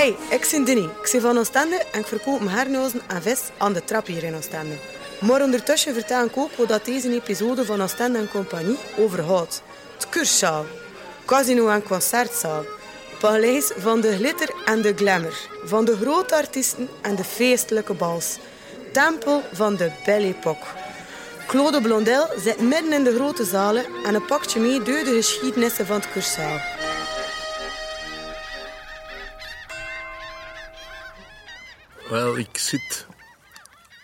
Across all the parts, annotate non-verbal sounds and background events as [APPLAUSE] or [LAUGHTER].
Hey, ik ben Dinny. Ik ben van Oostende en ik verkoop mijn hernozen en vis aan de trap hier in Oostende. Maar ondertussen vertel ik ook wat deze episode van Oostende en Compagnie overhoudt. Het kurszaal, casino en concertzaal, paleis van de glitter en de glamour, van de grote artiesten en de feestelijke bals, tempel van de Belle Époque. Claude Blondel zit midden in de grote zalen en een pakje mee door de geschiedenissen van het kurszaal. Wel, ik zit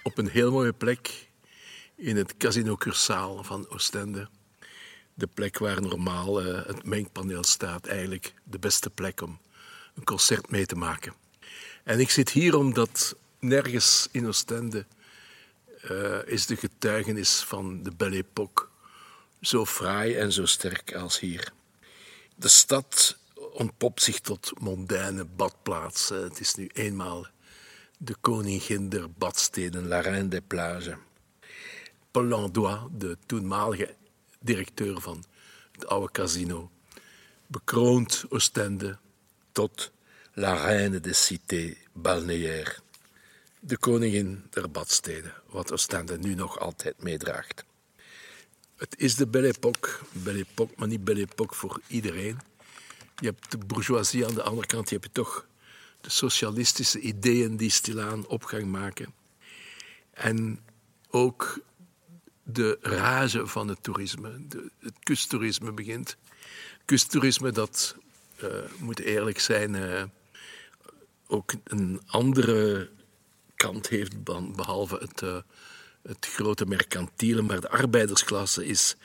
op een heel mooie plek in het Casino Cursaal van Oostende. De plek waar normaal uh, het mengpaneel staat, eigenlijk de beste plek om een concert mee te maken. En ik zit hier omdat nergens in Oostende uh, is de getuigenis van de Belle Époque zo fraai en zo sterk als hier. De stad ontpopt zich tot mondaine badplaats. Het is nu eenmaal de koningin der badsteden, la reine des plages. Paul Landois, de toenmalige directeur van het oude casino, bekroont Oostende tot la reine des cités balnéaires, de koningin der badsteden, wat Oostende nu nog altijd meedraagt. Het is de Belle Époque, Belle Époque, maar niet Belle Époque voor iedereen. Je hebt de bourgeoisie aan de andere kant, je hebt toch socialistische ideeën die stilaan opgang maken. En ook de rage van het toerisme. De, het kusttoerisme begint. Kusttoerisme dat, uh, moet eerlijk zijn, uh, ook een andere kant heeft behalve het, uh, het grote mercantiele. Maar de arbeidersklasse is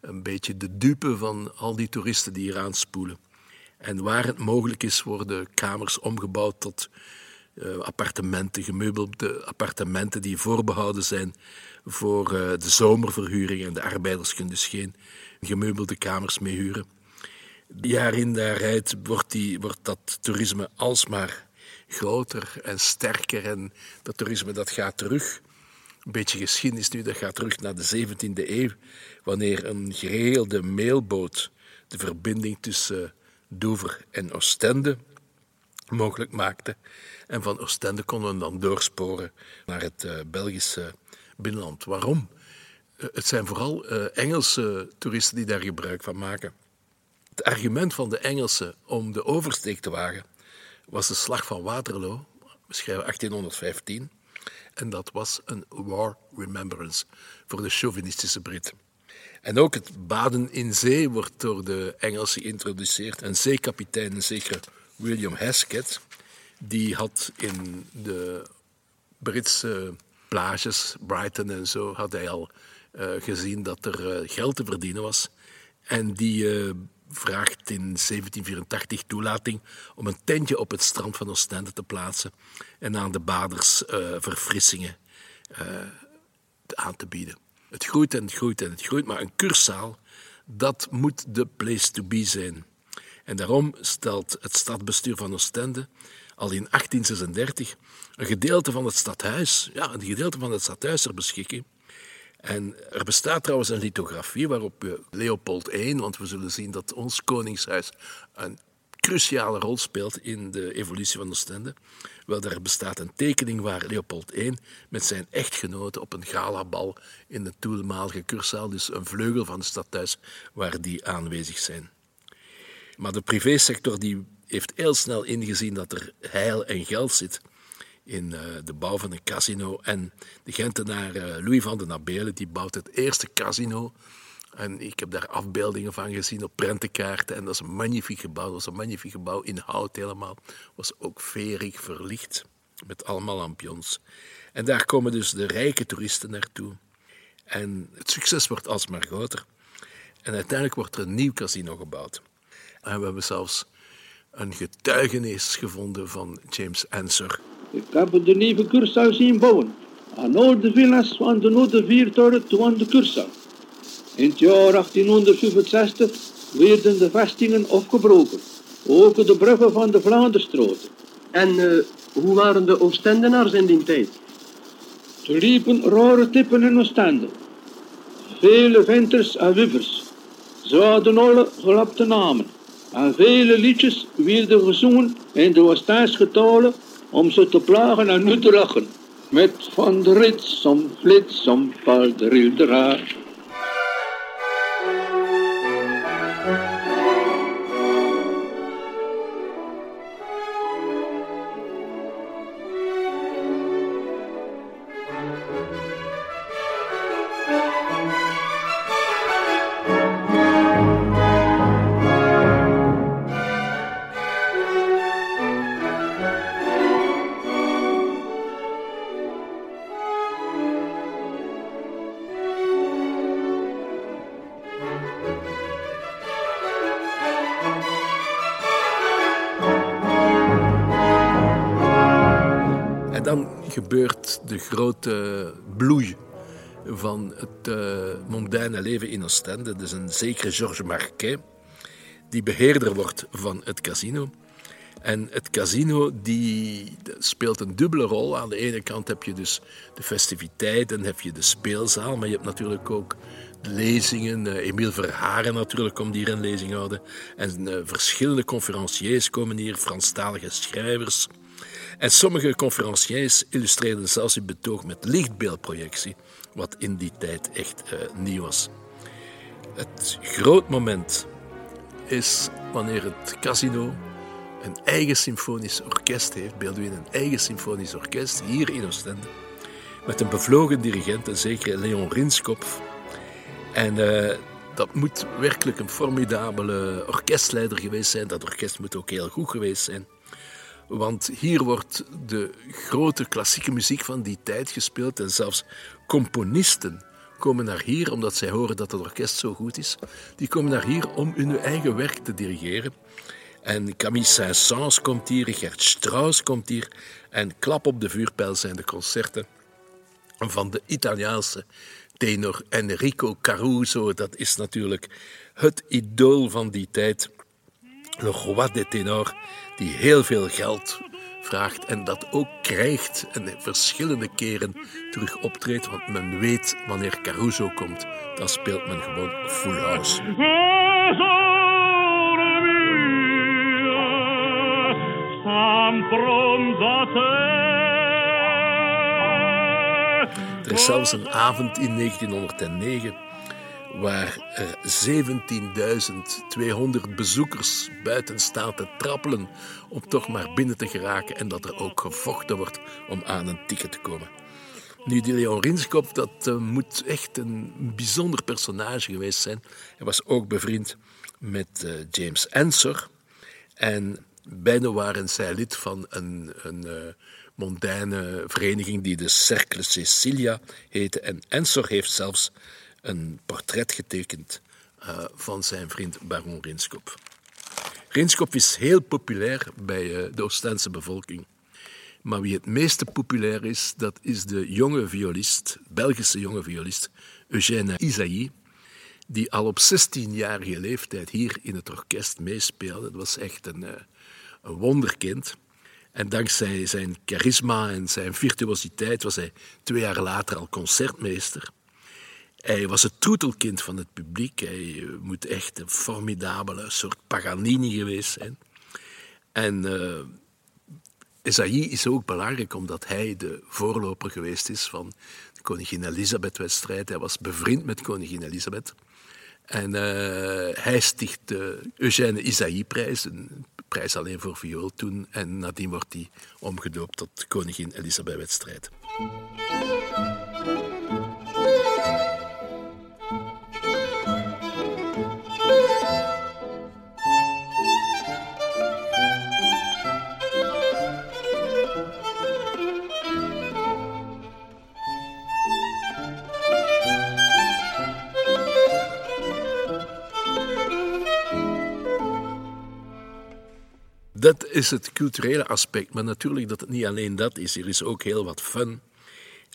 een beetje de dupe van al die toeristen die hier aanspoelen. En waar het mogelijk is, worden kamers omgebouwd tot uh, appartementen, gemeubelde appartementen die voorbehouden zijn voor uh, de zomerverhuring. En de arbeiders kunnen dus geen gemeubelde kamers meer huren. Jaar in jaar uit wordt, die, wordt dat toerisme alsmaar groter en sterker. En dat toerisme dat gaat terug. Een beetje geschiedenis nu, dat gaat terug naar de 17e eeuw. Wanneer een geheelde mailboot de verbinding tussen Dover en Oostende mogelijk maakte. En van Oostende konden we dan doorsporen naar het uh, Belgische binnenland. Waarom? Uh, het zijn vooral uh, Engelse toeristen die daar gebruik van maken. Het argument van de Engelsen om de oversteek te wagen was de slag van Waterloo, we schrijven 1815. En dat was een war remembrance voor de chauvinistische Britten. En ook het baden in zee wordt door de Engelsen geïntroduceerd. Een zeekapitein, een zekere William Hesketh, die had in de Britse plages, Brighton en zo, had hij al uh, gezien dat er uh, geld te verdienen was. En die uh, vraagt in 1784 toelating om een tentje op het strand van Oostende te plaatsen en aan de baders verfrissingen aan te bieden. Het groeit en het groeit en het groeit, maar een kurszaal, dat moet de place to be zijn. En daarom stelt het stadbestuur van Oostende al in 1836 een gedeelte van het stadhuis, ja, een gedeelte van het stadhuis ter beschikking. En er bestaat trouwens een lithografie waarop Leopold I, want we zullen zien dat ons koningshuis een cruciale rol speelt in de evolutie van Oostende. Wel, daar bestaat een tekening waar Leopold I met zijn echtgenote op een galabal in de toenmalige Cursaal, dus een vleugel van het stadhuis, waar die aanwezig zijn. Maar de privésector die heeft heel snel ingezien dat er heil en geld zit in uh, de bouw van een casino. En de Gentenaar uh, Louis van den Abelen die bouwt het eerste casino en ik heb daar afbeeldingen van gezien op prentenkaarten. En dat is een magnifiek gebouw. Dat was een magnifiek gebouw in hout helemaal. Was ook verig verlicht met allemaal lampions. En daar komen dus de rijke toeristen naartoe. En het succes wordt alsmaar groter. En uiteindelijk wordt er een nieuw casino gebouwd. En we hebben zelfs een getuigenis gevonden van James Ensor. Ik heb de nieuwe Curaçao zien bouwen. Aan oude villas van de oude viertoren toe aan de Curaçao. In het jaar 1865 werden de vestingen afgebroken. Ook de bruggen van de Vlaanderstroten. En uh, hoe waren de Oostendenaars in die tijd? Er liepen rare typen in Oostende. Vele venters en wuffers. Ze hadden alle gelapte namen. En vele liedjes werden gezongen in de Oostaansgetalen om ze te plagen en nu te lachen. Met van de rits om flits om de rildera. Gebeurt de grote bloei van het uh, mondaine leven in Oostende. Dus een zekere Georges Marquet, die beheerder wordt van het casino. En het casino die speelt een dubbele rol. Aan de ene kant heb je dus de festiviteiten, heb je de speelzaal, maar je hebt natuurlijk ook de lezingen. Uh, Emile Verharen natuurlijk komt hier een lezing houden. En uh, verschillende conferenciers komen hier, Franstalige schrijvers. En sommige conferenciers illustreerden zelfs hun betoog met lichtbeeldprojectie, wat in die tijd echt uh, nieuw was. Het groot moment is wanneer het casino een eigen symfonisch orkest heeft, Beelduin een eigen symfonisch orkest, hier in Oostende, met een bevlogen dirigent, een zekere Leon Rinskopf. En uh, dat moet werkelijk een formidabele orkestleider geweest zijn. Dat orkest moet ook heel goed geweest zijn. Want hier wordt de grote klassieke muziek van die tijd gespeeld en zelfs componisten komen naar hier omdat zij horen dat het orkest zo goed is. Die komen naar hier om hun eigen werk te dirigeren. En Camille Saint-Saëns komt hier, Richard Strauss komt hier. En klap op de vuurpijl zijn de concerten van de Italiaanse tenor Enrico Caruso. Dat is natuurlijk het idool van die tijd. Le roi de ténor, die heel veel geld vraagt en dat ook krijgt en verschillende keren terug optreedt, want men weet wanneer Caruso komt, dan speelt men gewoon full house. Er is zelfs een avond in 1909 waar er 17.200 bezoekers buiten staan te trappelen om toch maar binnen te geraken en dat er ook gevochten wordt om aan een ticket te komen. Nu, die Leon Rinskop, dat uh, moet echt een bijzonder personage geweest zijn. Hij was ook bevriend met uh, James Ensor. En beiden waren zij lid van een, een mondaine vereniging die de Cercle Cecilia heette. En Ensor heeft zelfs een portret getekend uh, van zijn vriend Baron Rinskop. Rinskop is heel populair bij uh, de Oostense bevolking. Maar wie het meeste populair is, dat is de jonge violist, Belgische jonge violist, Eugène Isaïe, die al op 16-jarige leeftijd hier in het orkest meespeelde. Dat was echt een, uh, een wonderkind. En dankzij zijn charisma en zijn virtuositeit was hij twee jaar later al concertmeester. Hij was het troetelkind van het publiek. Hij moet echt een formidabele soort Paganini geweest zijn. En uh, is ook belangrijk omdat hij de voorloper geweest is van de Koningin Elisabeth-wedstrijd. Hij was bevriend met Koningin Elisabeth. En uh, hij sticht de Eugène Isaïe-prijs, een prijs alleen voor viool toen. En nadien wordt hij omgedoopt tot Koningin Elisabeth-wedstrijd. Is het culturele aspect, maar natuurlijk dat het niet alleen dat is. Er is ook heel wat fun.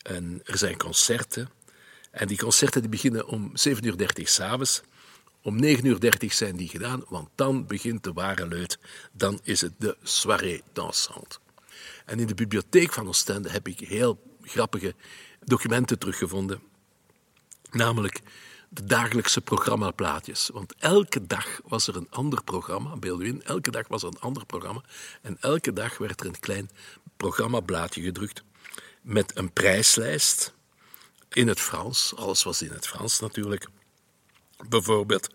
En er zijn concerten. En die concerten die beginnen om 7.30 uur s'avonds. Om 9.30 uur zijn die gedaan, want dan begint de ware leut. Dan is het de soirée dansante. En in de bibliotheek van Oostende heb ik heel grappige documenten teruggevonden. Namelijk de dagelijkse programmaplaatjes. Want elke dag was er een ander programma, beeld elke dag was er een ander programma. En elke dag werd er een klein programmablaadje gedrukt met een prijslijst in het Frans. Alles was in het Frans natuurlijk. Bijvoorbeeld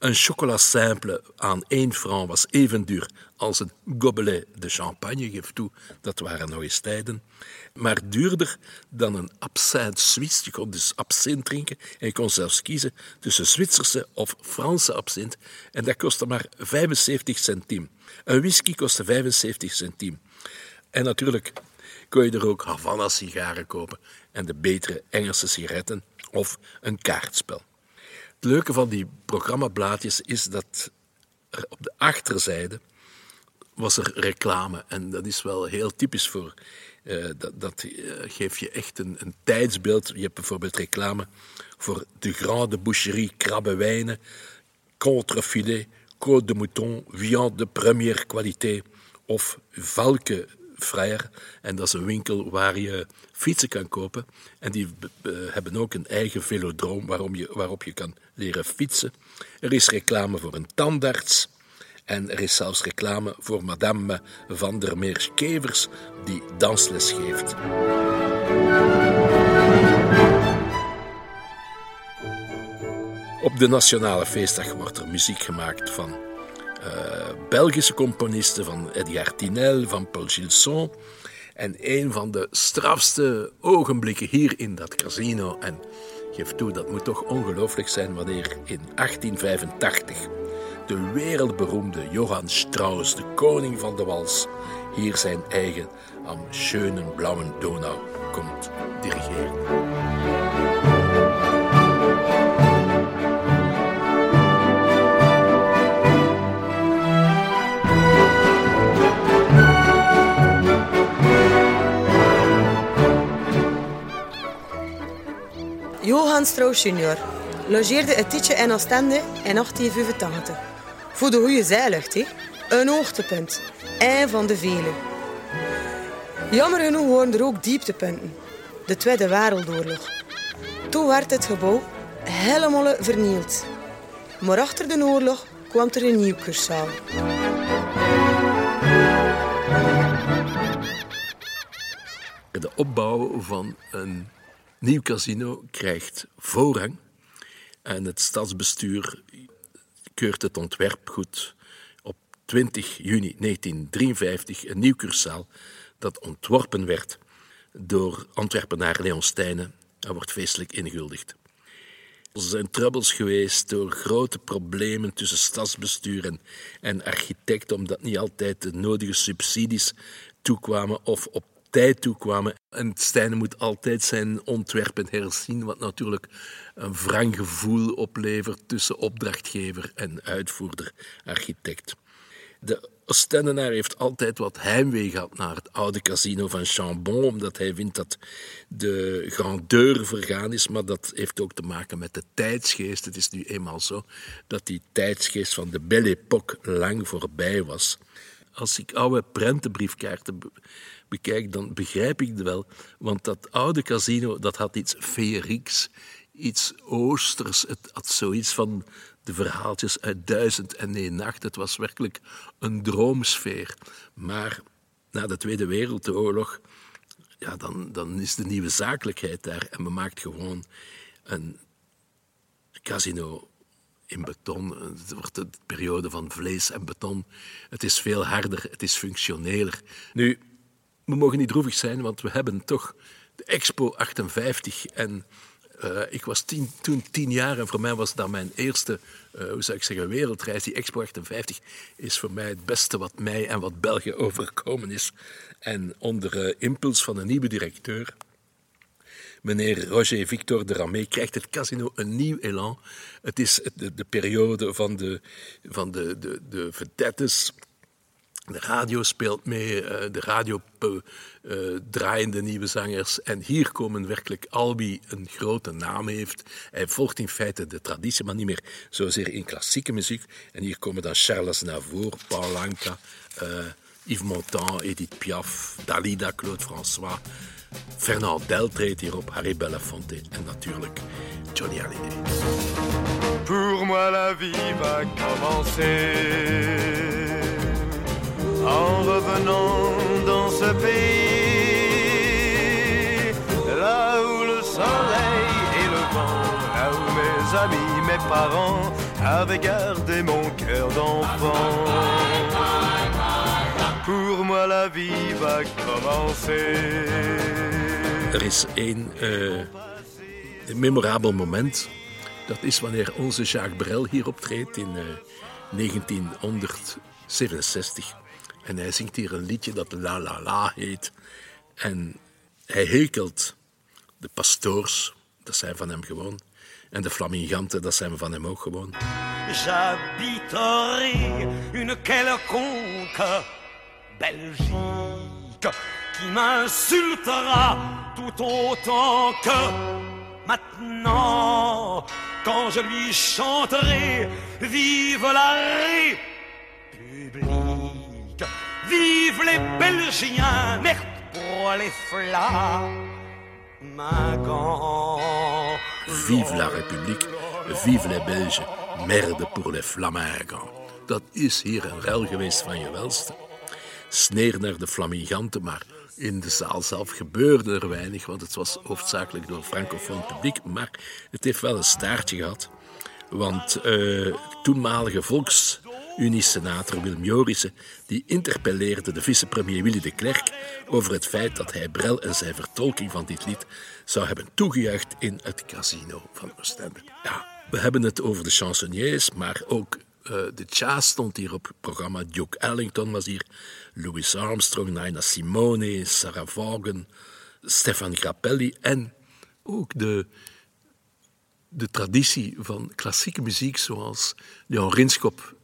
een chocola simple aan 1 franc was even duur als een gobelet de champagne, geef toe, dat waren nog eens tijden. Maar duurder dan een absinthe Suisse. Je kon dus absint drinken en je kon zelfs kiezen tussen Zwitserse of Franse absint. En dat kostte maar 75 centime. Een whisky kostte 75 centime. En natuurlijk kon je er ook Havana-sigaren kopen en de betere Engelse sigaretten of een kaartspel. Het leuke van die programmablaadjes is dat er op de achterzijde was er reclame. En dat is wel heel typisch voor. Uh, dat dat uh, geeft je echt een, een, tijdsbeeld. Je hebt bijvoorbeeld reclame voor de Grande Boucherie krabbenwijnen, contrefilet, côte de mouton, viande de première qualité of valke Frère. En dat is een winkel waar je fietsen kan kopen. En die hebben ook een eigen velodroom waarom je, waarop je kan leren fietsen. Er is reclame voor een tandarts. En er is zelfs reclame voor madame van der Meers-Kevers, die dansles geeft. Op de Nationale Feestdag wordt er muziek gemaakt van Belgische componisten, van Edgar Tinel, van Paul Gilson. En een van de strafste ogenblikken hier in dat casino. En geef toe, dat moet toch ongelooflijk zijn wanneer in 1885 de wereldberoemde Johann Strauss, de koning van de wals, hier zijn eigen Am schönen blauen Donau komt dirigeren. Johann Strauss junior logeerde het tietje in Oostende in 1885. Voor de goede zijlucht, een hoogtepunt. Een van de vele. Jammer genoeg waren er ook dieptepunten. De Tweede Wereldoorlog. Toen werd het gebouw helemaal vernield. Maar achter de oorlog kwam er een nieuw kurszaal. De opbouw van een nieuw casino krijgt voorrang en het stadsbestuur keurt het ontwerp goed. Op 20 juni 1953 een nieuw cursaal dat ontworpen werd door Antwerpenaar Leon Stijnen en wordt feestelijk inguldigd. Er zijn troubles geweest door grote problemen tussen stadsbestuur en, en architect, omdat niet altijd de nodige subsidies toekwamen of op tijd toekwamen. En Stijnen moet altijd zijn ontwerpen herzien, wat natuurlijk een wrang gevoel oplevert tussen opdrachtgever en uitvoerder, architect. De Oostendenaar heeft altijd wat heimwee gehad naar het oude casino van Chambon, omdat hij vindt dat de grandeur vergaan is, maar dat heeft ook te maken met de tijdsgeest. Het is nu eenmaal zo dat die tijdsgeest van de Belle Époque lang voorbij was. Als ik oude prentenbriefkaarten bekijk, dan begrijp ik het wel. Want dat oude casino, dat had iets feerieks, iets oosters. Het had zoiets van de verhaaltjes uit Duizend en één nacht. Het was werkelijk een droomsfeer. Maar na de Tweede Wereldoorlog, ja, dan, dan is de nieuwe zakelijkheid daar. En men maakt gewoon een casino in beton. Het wordt een periode van vlees en beton. Het is veel harder, het is functioneler. Nu, we mogen niet droevig zijn, want we hebben toch de Expo 58 en uh, ik was tien, toen tien jaar en voor mij was dat mijn eerste, uh, hoe zou ik zeggen, wereldreis. Die Expo 58 is voor mij het beste wat mij en wat België [LAUGHS] overkomen is. En onder uh, impuls van een nieuwe directeur, meneer Roger Victor de Ramé, krijgt het casino een nieuw elan. Het is de, de periode van de, van de, de, de vedettes de radio speelt mee, eh, de radio uh, draaien nieuwe zangers. En hier komen werkelijk al wie een grote naam heeft. Hij volgt in feite de traditie, maar niet meer zozeer in klassieke muziek. En hier komen dan Charles Navour, Paul Anka, Yves Montand, Edith Piaf, Dalida, Claude François. Fernand Del treedt hierop, Harry Belafonte en natuurlijk Johnny Hallyday. Pour moi la vie va commencer en revenant dans ce pays là où le soleil et le vent, là où mes amis, mes parents avaient gardé mon cœur d'enfant. Pour moi la vie va commencer. Er is één uh, memorabel moment. Dat is wanneer onze Jacques Brel hier optreedt in uh, 1967. En hij zingt hier een liedje dat La La La heet. En hij hekelt de pastoors, dat zijn van hem gewoon. En de flaminganten, dat zijn van hem ook gewoon. J'habiterai une quelconque Belgique qui m'insultera tout autant que maintenant quand je lui chanterai Vive la République, vive les Belgiens, merde pour les flamingants. Vive la République, vive les Belgen, merde pour les flamingants. Dat is hier een ruil geweest van je welste. Sneer naar de flaminganten, maar in de zaal zelf gebeurde er weinig, want het was hoofdzakelijk door francofoon publiek. Maar het heeft wel een staartje gehad, want uh, toenmalige Volksunie-senator Willem Jorissen die interpelleerde de vicepremier Willy de Klerk over het feit dat hij Brel en zijn vertolking van dit lied zou hebben toegejuicht in het casino van Oostende. Ja, we hebben het over de chansonniers, maar ook uh, de jazz stond hier op het programma. Duke Ellington was hier, Louis Armstrong, Nina Simone, Sarah Vaughan, Stefan Grappelli en ook de, de traditie van klassieke muziek zoals Jan Rinskop,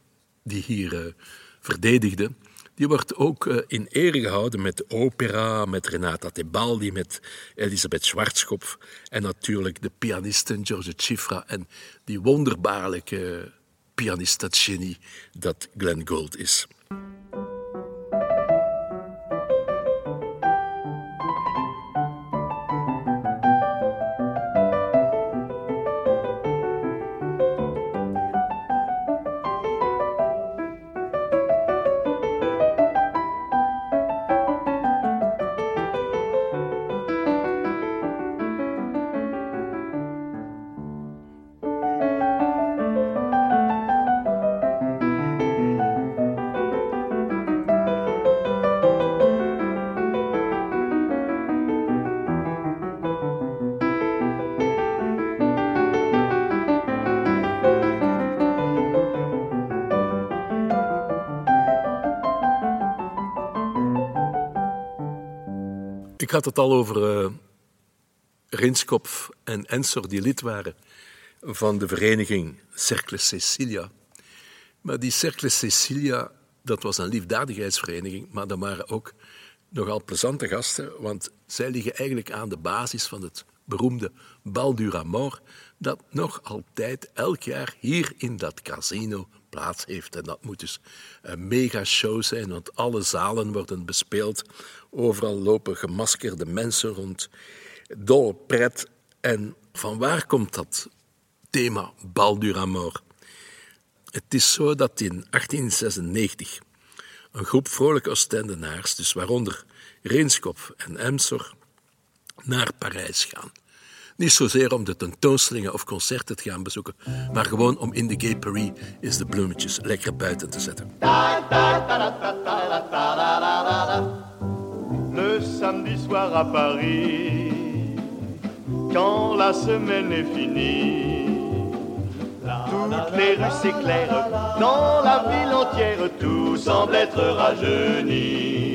die hier uh, verdedigde. Die wordt ook uh, in ere gehouden met opera, met Renata Tebaldi, met Elisabeth Schwarzkopf en natuurlijk de pianisten George Cifra en die wonderbaarlijke pianist, dat genie dat Glenn Gould is. Had het al over uh, Rinskopf en Ensor, die lid waren van de vereniging Cercle Cecilia. Maar die Cercle Cecilia, dat was een liefdadigheidsvereniging, maar dat waren ook nogal plezante gasten, want zij liggen eigenlijk aan de basis van het beroemde Bal du dat nog altijd elk jaar hier in dat casino plaats heeft. En dat moet dus een mega show zijn, want alle zalen worden bespeeld. Overal lopen gemaskerde mensen rond. Dolle pret. En van waar komt dat thema Bal du? Het is zo dat in 1896 een groep vrolijke Oostendenaars, dus waaronder Reenskop en Emsor, naar Parijs gaan. Niet zozeer om de tentoonstellingen of concerten te gaan bezoeken, maar gewoon om in de Gay Paris eens de bloemetjes lekker buiten te zetten. Le samedi soir à Paris, quand la semaine est finie, toutes les rues s'éclairent, dans la ville entière, tout semble être rajeuni.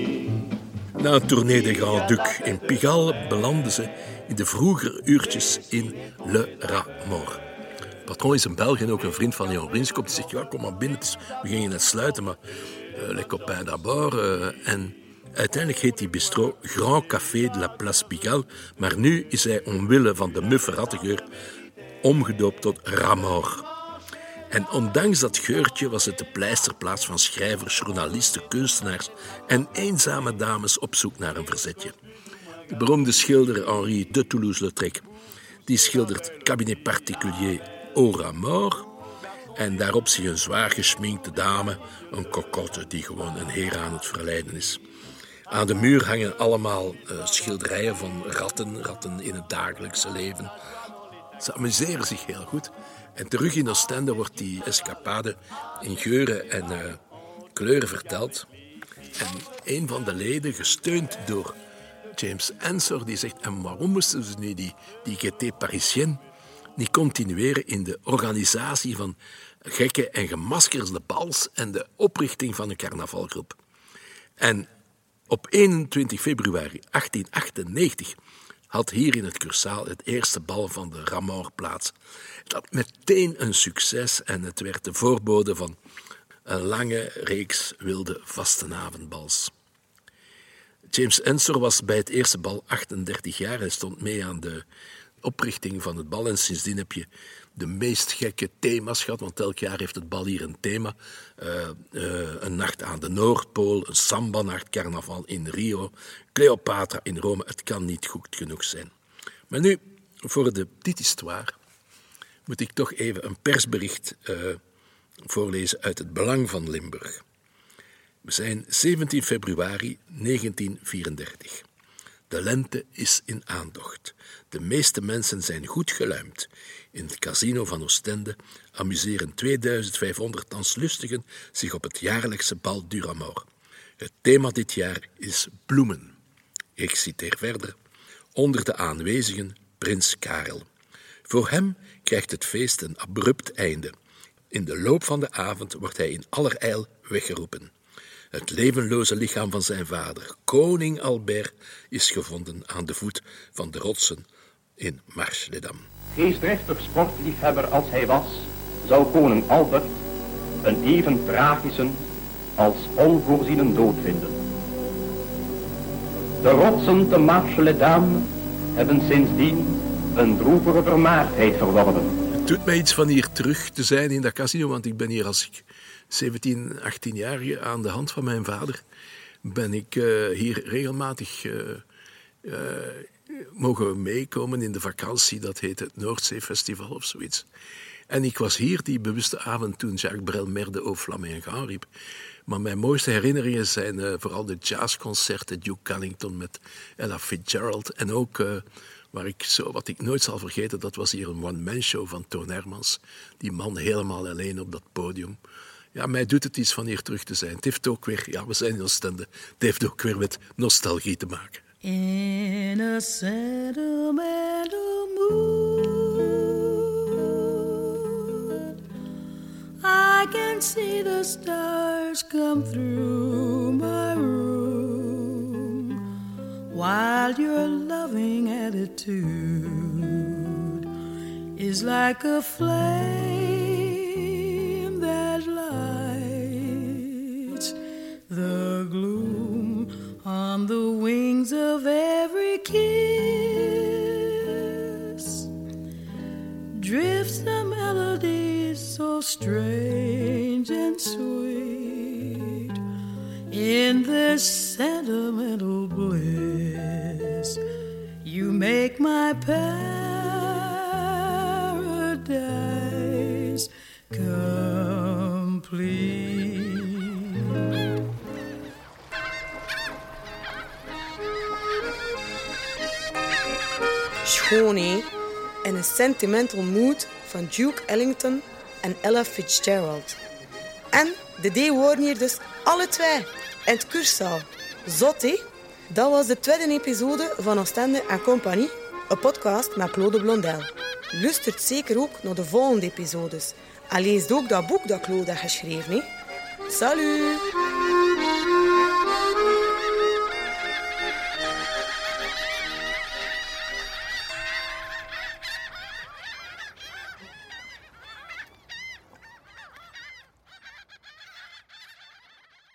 Na een tournee de Grand Duc in Pigalle belanden ze in de vroegere uurtjes in Le Ramor. Patron is een Belg en ook een vriend van Jan Rinskop. Die zegt, ja, kom maar binnen, we gingen net sluiten, maar uh, les copains d'abord. Uh, en uiteindelijk heet die bistro Grand Café de la Place Pigalle, maar nu is hij omwille van de muffe rattegeur omgedoopt tot Ramor. En ondanks dat geurtje was het de pleisterplaats van schrijvers, journalisten, kunstenaars en eenzame dames op zoek naar een verzetje. De beroemde schilder Henri de Toulouse-Lautrec die schildert cabinet particulier Aura Mort. En daarop zie je een zwaar geschminkte dame, een cocotte die gewoon een heer aan het verleiden is. Aan de muur hangen allemaal uh, schilderijen van ratten, ratten in het dagelijkse leven. Ze amuseren zich heel goed. En terug in Oostende wordt die escapade in geuren en uh, kleuren verteld. En een van de leden, gesteund door James Ensor, die zegt: En waarom moesten ze nu die, die Parisien niet continueren in de organisatie van gekke en gemaskerde bals en de oprichting van een carnavalgroep? En op 21 februari 1898 had hier in het Cursaal het eerste bal van de Ramor plaats. Dat meteen een succes en het werd de voorbode van een lange reeks wilde vastenavondbals. James Ensor was bij het eerste bal 38 jaar en stond mee aan de oprichting van het bal. En sindsdien heb je de meest gekke thema's gehad, want elk jaar heeft het bal hier een thema. Uh, uh, een nacht aan de Noordpool, een samba-nacht, carnaval in Rio, Cleopatra in Rome. Het kan niet goed genoeg zijn. Maar nu, voor de dit histoire, moet ik toch even een persbericht uh, voorlezen uit het Belang van Limburg. We zijn 17 februari 1934. De lente is in aantocht. De meeste mensen zijn goed geluimd. In het casino van Oostende amuseren 2500 danslustigen zich op het jaarlijkse bal Duramor. Het thema dit jaar is bloemen. Ik citeer verder. Onder de aanwezigen prins Karel. Voor hem krijgt het feest een abrupt einde. In de loop van de avond wordt hij in allerijl weggeroepen. Het levenloze lichaam van zijn vader, koning Albert, is gevonden aan de voet van de rotsen in Marche-les-Dames. Geestdriftig sportliefhebber als hij was, zou koning Albert een even tragische als onvoorziene dood vinden. De rotsen te Marche-les-Dames hebben sindsdien een droevige vermaardheid verworven. Het doet mij iets van hier terug te zijn in dat casino, want ik ben hier als ik 17, 18 jaar aan de hand van mijn vader ben ik uh, hier regelmatig uh, uh, mogen meekomen in de vakantie. Dat heet het Noordzeefestival of zoiets. En ik was hier die bewuste avond toen Jacques Brel Merde au Flamengo riep. Maar mijn mooiste herinneringen zijn vooral de jazzconcerten, Duke Callington met Ella Fitzgerald. En ook, waar ik zo, wat ik nooit zal vergeten, dat was hier een one-man show van Toon Hermans. Die man helemaal alleen op dat podium ja, mij doet het iets van hier terug te zijn. Het heeft ook weer, ja, we zijn in Oostende, het heeft ook weer met nostalgie te maken. In a sentimental mood I can see the stars come through my room While your loving attitude is like a flame of every kiss drifts the melody so strange and sweet in this sentimental bliss. You make my paradise Schoon, in een sentimental mood van Duke Ellington en Ella Fitzgerald. En de D worden hier dus alle twee in het kurszaal. Zot, hè? Dat was de tweede episode van Oostende en Compagnie, een podcast met Claude Blondel. Lustert zeker ook naar de volgende episodes. En ook dat boek dat Claude heeft geschreven. Salut!